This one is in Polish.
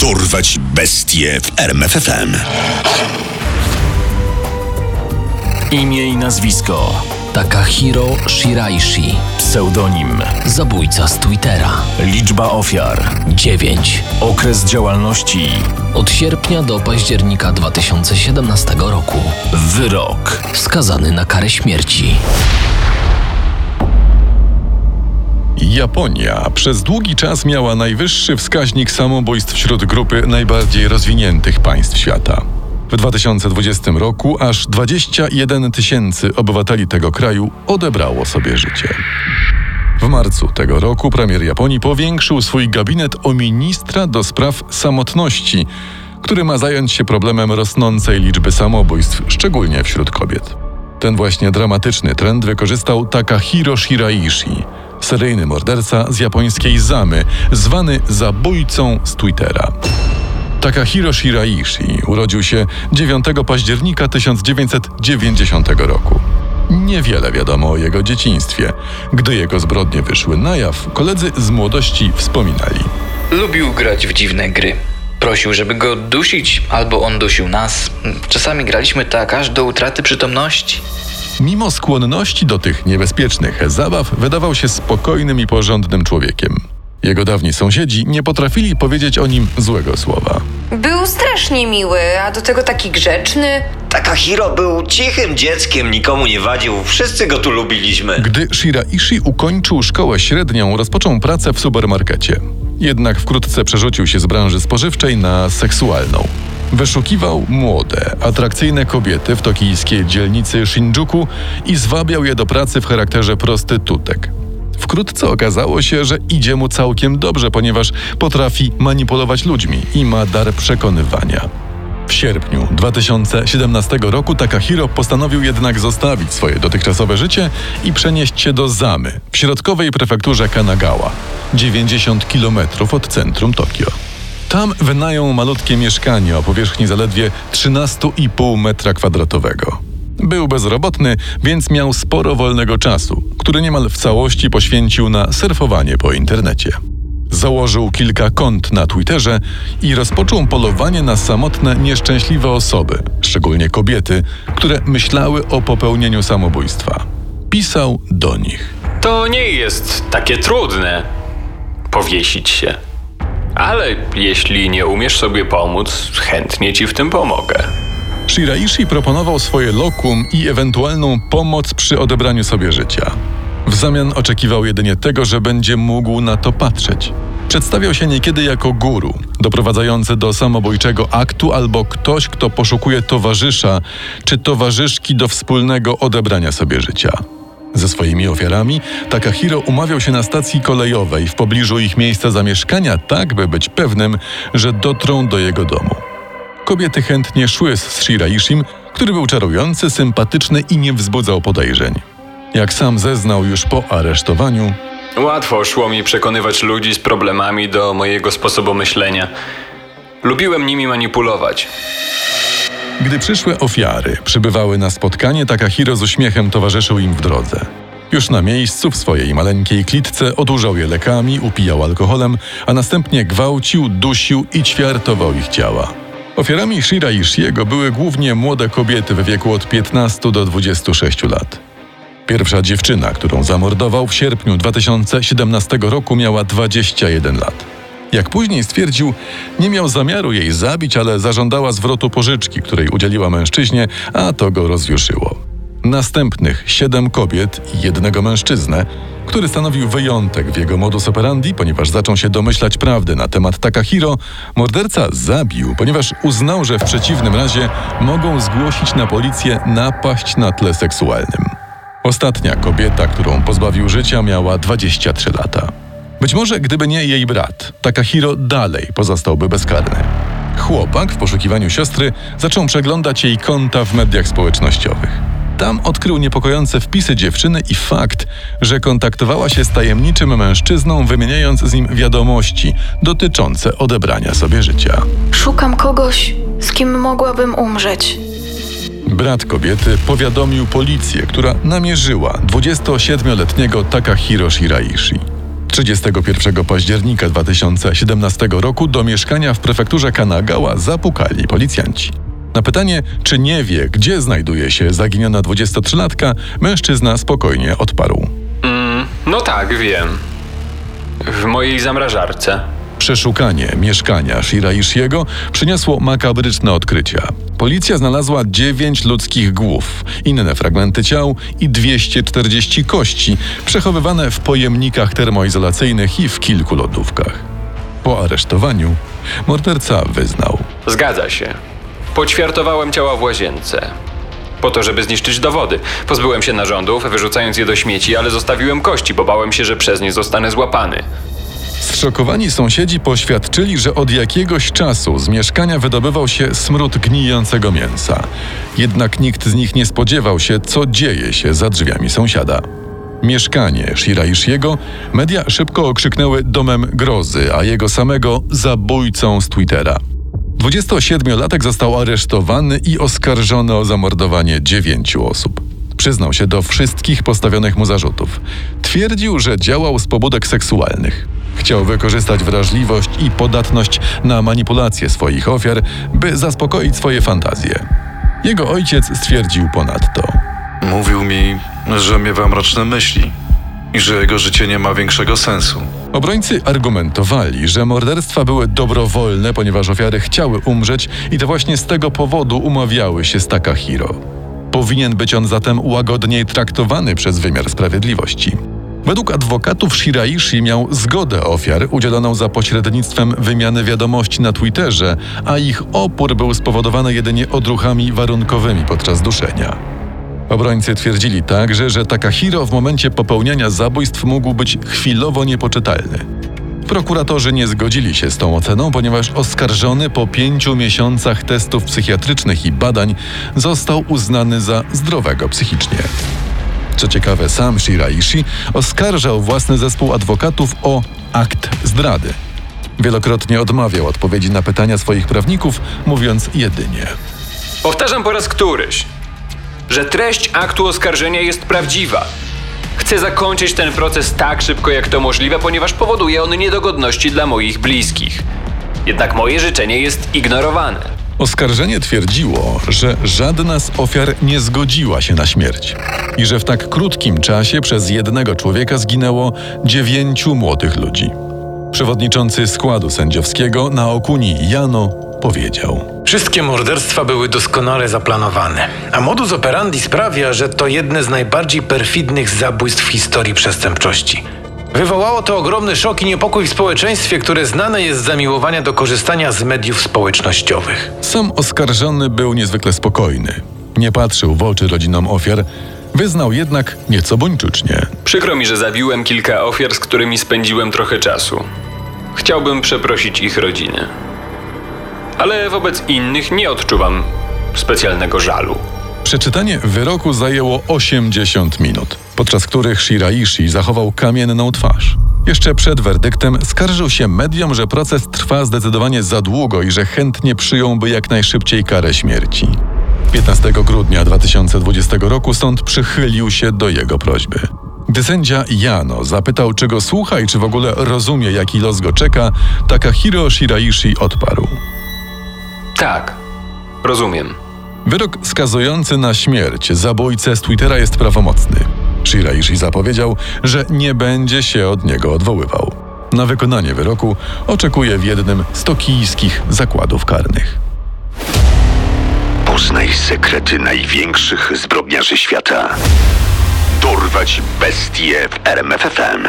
Dorwać bestie w RMFFM. Imię i nazwisko Takahiro Shiraishi. Pseudonim Zabójca z Twittera. Liczba ofiar 9. Okres działalności Od sierpnia do października 2017 roku. Wyrok Skazany na karę śmierci. Japonia przez długi czas miała najwyższy wskaźnik samobójstw wśród grupy najbardziej rozwiniętych państw świata. W 2020 roku aż 21 tysięcy obywateli tego kraju odebrało sobie życie. W marcu tego roku premier Japonii powiększył swój gabinet o ministra do spraw samotności, który ma zająć się problemem rosnącej liczby samobójstw, szczególnie wśród kobiet. Ten właśnie dramatyczny trend wykorzystał Takahiro Shiraishi, seryjny morderca z japońskiej Zamy, zwany zabójcą z Twittera. Takahiro Shiraishi urodził się 9 października 1990 roku. Niewiele wiadomo o jego dzieciństwie. Gdy jego zbrodnie wyszły na jaw, koledzy z młodości wspominali. Lubił grać w dziwne gry. Prosił, żeby go dusić, albo on dusił nas. Czasami graliśmy tak aż do utraty przytomności. Mimo skłonności do tych niebezpiecznych zabaw, wydawał się spokojnym i porządnym człowiekiem. Jego dawni sąsiedzi nie potrafili powiedzieć o nim złego słowa. Był strasznie miły, a do tego taki grzeczny. Takahiro był cichym dzieckiem, nikomu nie wadził, wszyscy go tu lubiliśmy. Gdy Shiraishi ukończył szkołę średnią, rozpoczął pracę w supermarkecie. Jednak wkrótce przerzucił się z branży spożywczej na seksualną. Wyszukiwał młode, atrakcyjne kobiety w tokijskiej dzielnicy Shinjuku i zwabiał je do pracy w charakterze prostytutek. Wkrótce okazało się, że idzie mu całkiem dobrze, ponieważ potrafi manipulować ludźmi i ma dar przekonywania. W sierpniu 2017 roku Takahiro postanowił jednak zostawić swoje dotychczasowe życie i przenieść się do Zamy, w środkowej prefekturze Kanagawa, 90 km od centrum Tokio. Tam wynajął malutkie mieszkanie o powierzchni zaledwie 13,5 metra kwadratowego. Był bezrobotny, więc miał sporo wolnego czasu, który niemal w całości poświęcił na surfowanie po internecie. Założył kilka kont na Twitterze i rozpoczął polowanie na samotne, nieszczęśliwe osoby, szczególnie kobiety, które myślały o popełnieniu samobójstwa. Pisał do nich. To nie jest takie trudne powiesić się. Ale jeśli nie umiesz sobie pomóc, chętnie ci w tym pomogę. Shiraishi proponował swoje lokum i ewentualną pomoc przy odebraniu sobie życia. W zamian oczekiwał jedynie tego, że będzie mógł na to patrzeć. Przedstawiał się niekiedy jako guru, doprowadzający do samobójczego aktu albo ktoś, kto poszukuje towarzysza czy towarzyszki do wspólnego odebrania sobie życia. Ze swoimi ofiarami Takahiro umawiał się na stacji kolejowej w pobliżu ich miejsca zamieszkania, tak by być pewnym, że dotrą do jego domu. Kobiety chętnie szły z Shiraishim, który był czarujący, sympatyczny i nie wzbudzał podejrzeń. Jak sam zeznał już po aresztowaniu, Łatwo szło mi przekonywać ludzi z problemami do mojego sposobu myślenia. Lubiłem nimi manipulować. Gdy przyszłe ofiary przybywały na spotkanie, Takahiro z uśmiechem towarzyszył im w drodze. Już na miejscu w swojej maleńkiej klitce odurzał je lekami, upijał alkoholem, a następnie gwałcił, dusił i ćwiartował ich ciała. Ofiarami Shiraishiego były głównie młode kobiety w wieku od 15 do 26 lat. Pierwsza dziewczyna, którą zamordował w sierpniu 2017 roku, miała 21 lat. Jak później stwierdził, nie miał zamiaru jej zabić, ale zażądała zwrotu pożyczki, której udzieliła mężczyźnie, a to go rozjuszyło. Następnych siedem kobiet i jednego mężczyznę, który stanowił wyjątek w jego modus operandi, ponieważ zaczął się domyślać prawdy na temat Takahiro, morderca zabił, ponieważ uznał, że w przeciwnym razie mogą zgłosić na policję napaść na tle seksualnym. Ostatnia kobieta, którą pozbawił życia, miała 23 lata. Być może gdyby nie jej brat, Takahiro dalej pozostałby bezkarny. Chłopak w poszukiwaniu siostry zaczął przeglądać jej konta w mediach społecznościowych. Tam odkrył niepokojące wpisy dziewczyny i fakt, że kontaktowała się z tajemniczym mężczyzną, wymieniając z nim wiadomości dotyczące odebrania sobie życia. Szukam kogoś, z kim mogłabym umrzeć. Brat kobiety powiadomił policję, która namierzyła 27-letniego Takahiro Shiraishi. 31 października 2017 roku do mieszkania w prefekturze Kanagawa zapukali policjanci. Na pytanie, czy nie wie, gdzie znajduje się zaginiona 23-latka, mężczyzna spokojnie odparł. Mm, no tak, wiem. W mojej zamrażarce. Przeszukanie mieszkania Shiraishiego przyniosło makabryczne odkrycia. Policja znalazła 9 ludzkich głów, inne fragmenty ciał i 240 kości, przechowywane w pojemnikach termoizolacyjnych i w kilku lodówkach. Po aresztowaniu morderca wyznał. Zgadza się. Poćwiartowałem ciała w łazience. Po to, żeby zniszczyć dowody. Pozbyłem się narządów, wyrzucając je do śmieci, ale zostawiłem kości, bo bałem się, że przez nie zostanę złapany. Zszokowani sąsiedzi poświadczyli, że od jakiegoś czasu z mieszkania wydobywał się smród gnijącego mięsa. Jednak nikt z nich nie spodziewał się, co dzieje się za drzwiami sąsiada. Mieszkanie Shiraishiego media szybko okrzyknęły domem grozy, a jego samego zabójcą z Twittera. 27-latek został aresztowany i oskarżony o zamordowanie dziewięciu osób. Przyznał się do wszystkich postawionych mu zarzutów. Twierdził, że działał z pobudek seksualnych. Chciał wykorzystać wrażliwość i podatność na manipulację swoich ofiar, by zaspokoić swoje fantazje. Jego ojciec stwierdził ponadto. Mówił mi, że miewa mroczne myśli i że jego życie nie ma większego sensu. Obrońcy argumentowali, że morderstwa były dobrowolne, ponieważ ofiary chciały umrzeć i to właśnie z tego powodu umawiały się z Takahiro. Powinien być on zatem łagodniej traktowany przez wymiar sprawiedliwości. Według adwokatów Shiraishi miał zgodę ofiar udzieloną za pośrednictwem wymiany wiadomości na Twitterze, a ich opór był spowodowany jedynie odruchami warunkowymi podczas duszenia. Obrońcy twierdzili także, że Takahiro w momencie popełniania zabójstw mógł być chwilowo niepoczytalny. Prokuratorzy nie zgodzili się z tą oceną, ponieważ oskarżony po pięciu miesiącach testów psychiatrycznych i badań został uznany za zdrowego psychicznie. Co ciekawe, sam Shiraishi oskarżał własny zespół adwokatów o akt zdrady. Wielokrotnie odmawiał odpowiedzi na pytania swoich prawników, mówiąc jedynie: Powtarzam po raz któryś, że treść aktu oskarżenia jest prawdziwa. Chcę zakończyć ten proces tak szybko jak to możliwe, ponieważ powoduje on niedogodności dla moich bliskich. Jednak moje życzenie jest ignorowane. Oskarżenie twierdziło, że żadna z ofiar nie zgodziła się na śmierć i że w tak krótkim czasie przez jednego człowieka zginęło dziewięciu młodych ludzi. Przewodniczący składu sędziowskiego na Okuni Jano powiedział: Wszystkie morderstwa były doskonale zaplanowane, a modus operandi sprawia, że to jedne z najbardziej perfidnych zabójstw w historii przestępczości. Wywołało to ogromny szok i niepokój w społeczeństwie, które znane jest z zamiłowania do korzystania z mediów społecznościowych. Sam oskarżony był niezwykle spokojny. Nie patrzył w oczy rodzinom ofiar, wyznał jednak nieco buńczucznie. Przykro mi, że zabiłem kilka ofiar, z którymi spędziłem trochę czasu. Chciałbym przeprosić ich rodziny. Ale wobec innych nie odczuwam specjalnego żalu. Przeczytanie wyroku zajęło 80 minut, podczas których Shiraishi zachował kamienną twarz. Jeszcze przed werdyktem skarżył się mediom, że proces trwa zdecydowanie za długo i że chętnie przyjąłby jak najszybciej karę śmierci. 15 grudnia 2020 roku sąd przychylił się do jego prośby. Gdy sędzia Jano zapytał, czy go słucha i czy w ogóle rozumie, jaki los go czeka, Takahiro Shiraishi odparł. Tak, rozumiem. Wyrok skazujący na śmierć zabójcę z Twittera jest prawomocny. Shiraishi zapowiedział, że nie będzie się od niego odwoływał. Na wykonanie wyroku oczekuje w jednym z tokijskich zakładów karnych. Poznaj sekrety największych zbrodniarzy świata. Dorwać bestie w RMFFM.